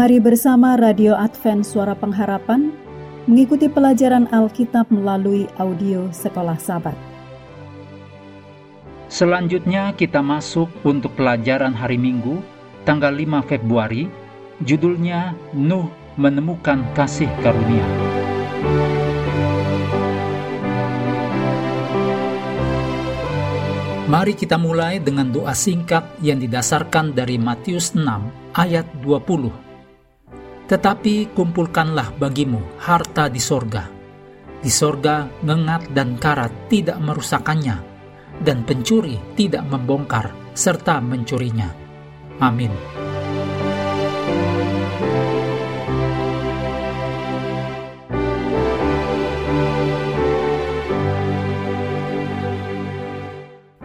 Mari bersama Radio Advent Suara Pengharapan mengikuti pelajaran Alkitab melalui audio Sekolah Sabat. Selanjutnya kita masuk untuk pelajaran hari Minggu, tanggal 5 Februari, judulnya Nuh menemukan kasih karunia. Mari kita mulai dengan doa singkat yang didasarkan dari Matius 6 ayat 20 tetapi kumpulkanlah bagimu harta di sorga. Di sorga ngengat dan karat tidak merusakannya, dan pencuri tidak membongkar serta mencurinya. Amin.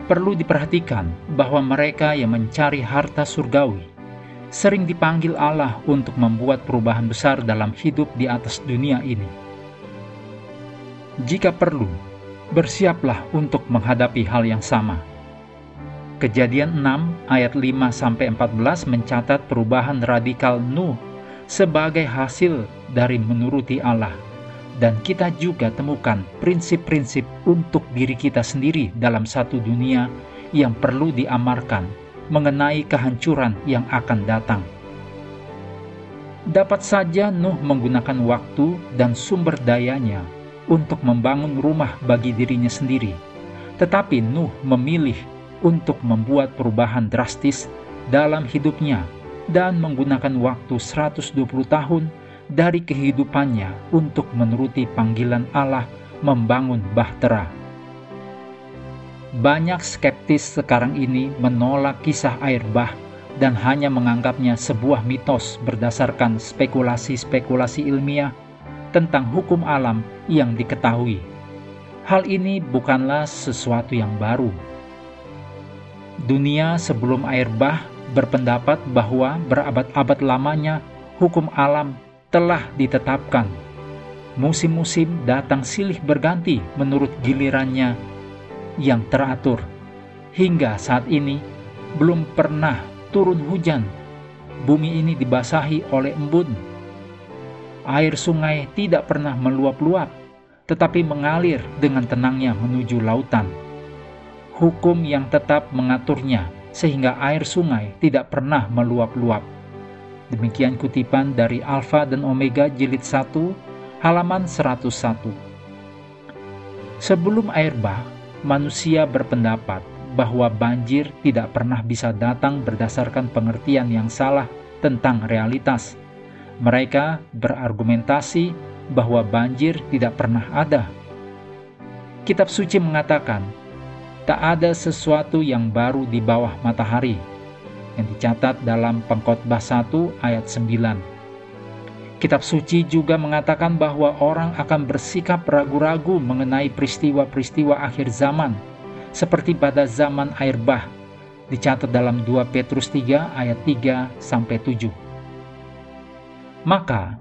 Perlu diperhatikan bahwa mereka yang mencari harta surgawi sering dipanggil Allah untuk membuat perubahan besar dalam hidup di atas dunia ini. Jika perlu, bersiaplah untuk menghadapi hal yang sama. Kejadian 6 ayat 5 sampai 14 mencatat perubahan radikal Nuh sebagai hasil dari menuruti Allah. Dan kita juga temukan prinsip-prinsip untuk diri kita sendiri dalam satu dunia yang perlu diamarkan mengenai kehancuran yang akan datang. Dapat saja Nuh menggunakan waktu dan sumber dayanya untuk membangun rumah bagi dirinya sendiri, tetapi Nuh memilih untuk membuat perubahan drastis dalam hidupnya dan menggunakan waktu 120 tahun dari kehidupannya untuk menuruti panggilan Allah membangun bahtera banyak skeptis sekarang ini menolak kisah air bah dan hanya menganggapnya sebuah mitos berdasarkan spekulasi-spekulasi ilmiah tentang hukum alam yang diketahui. Hal ini bukanlah sesuatu yang baru. Dunia sebelum air bah berpendapat bahwa berabad-abad lamanya hukum alam telah ditetapkan. Musim-musim datang silih berganti menurut gilirannya yang teratur. Hingga saat ini belum pernah turun hujan. Bumi ini dibasahi oleh embun. Air sungai tidak pernah meluap-luap, tetapi mengalir dengan tenangnya menuju lautan. Hukum yang tetap mengaturnya sehingga air sungai tidak pernah meluap-luap. Demikian kutipan dari Alfa dan Omega jilid 1 halaman 101. Sebelum air bah, manusia berpendapat bahwa banjir tidak pernah bisa datang berdasarkan pengertian yang salah tentang realitas. Mereka berargumentasi bahwa banjir tidak pernah ada. Kitab suci mengatakan, tak ada sesuatu yang baru di bawah matahari, yang dicatat dalam pengkhotbah 1 ayat 9. Kitab suci juga mengatakan bahwa orang akan bersikap ragu-ragu mengenai peristiwa-peristiwa akhir zaman, seperti pada zaman air bah, dicatat dalam 2 Petrus 3 ayat 3 sampai 7. Maka,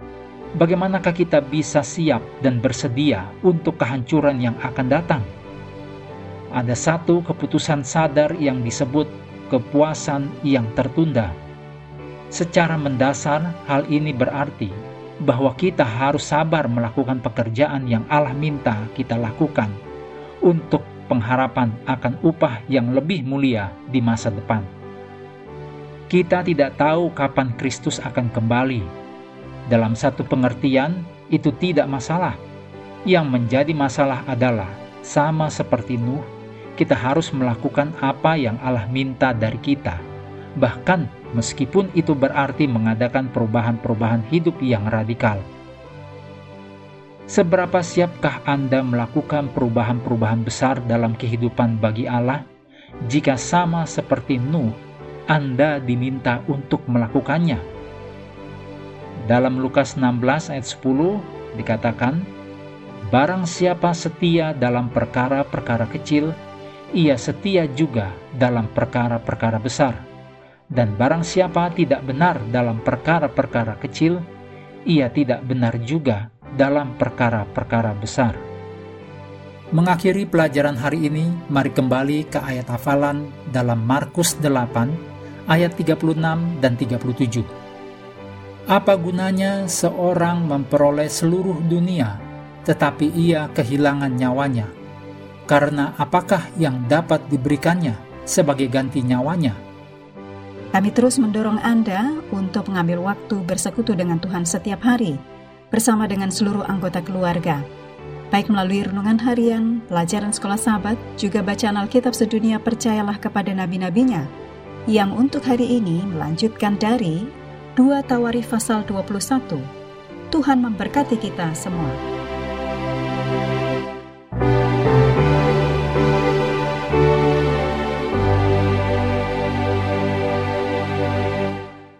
bagaimanakah kita bisa siap dan bersedia untuk kehancuran yang akan datang? Ada satu keputusan sadar yang disebut kepuasan yang tertunda. Secara mendasar, hal ini berarti bahwa kita harus sabar melakukan pekerjaan yang Allah minta kita lakukan untuk pengharapan akan upah yang lebih mulia di masa depan. Kita tidak tahu kapan Kristus akan kembali. Dalam satu pengertian, itu tidak masalah. Yang menjadi masalah adalah sama seperti Nuh, kita harus melakukan apa yang Allah minta dari kita, bahkan meskipun itu berarti mengadakan perubahan-perubahan hidup yang radikal. Seberapa siapkah Anda melakukan perubahan-perubahan besar dalam kehidupan bagi Allah? Jika sama seperti Nuh, Anda diminta untuk melakukannya. Dalam Lukas 16 ayat 10 dikatakan, Barang siapa setia dalam perkara-perkara kecil, ia setia juga dalam perkara-perkara besar dan barang siapa tidak benar dalam perkara-perkara kecil, ia tidak benar juga dalam perkara-perkara besar. Mengakhiri pelajaran hari ini, mari kembali ke ayat hafalan dalam Markus 8 ayat 36 dan 37. Apa gunanya seorang memperoleh seluruh dunia, tetapi ia kehilangan nyawanya? Karena apakah yang dapat diberikannya sebagai ganti nyawanya? Kami terus mendorong Anda untuk mengambil waktu bersekutu dengan Tuhan setiap hari, bersama dengan seluruh anggota keluarga, baik melalui renungan harian, pelajaran sekolah sahabat, juga bacaan Alkitab sedunia percayalah kepada nabi-nabinya, yang untuk hari ini melanjutkan dari 2 Tawarif pasal 21. Tuhan memberkati kita semua.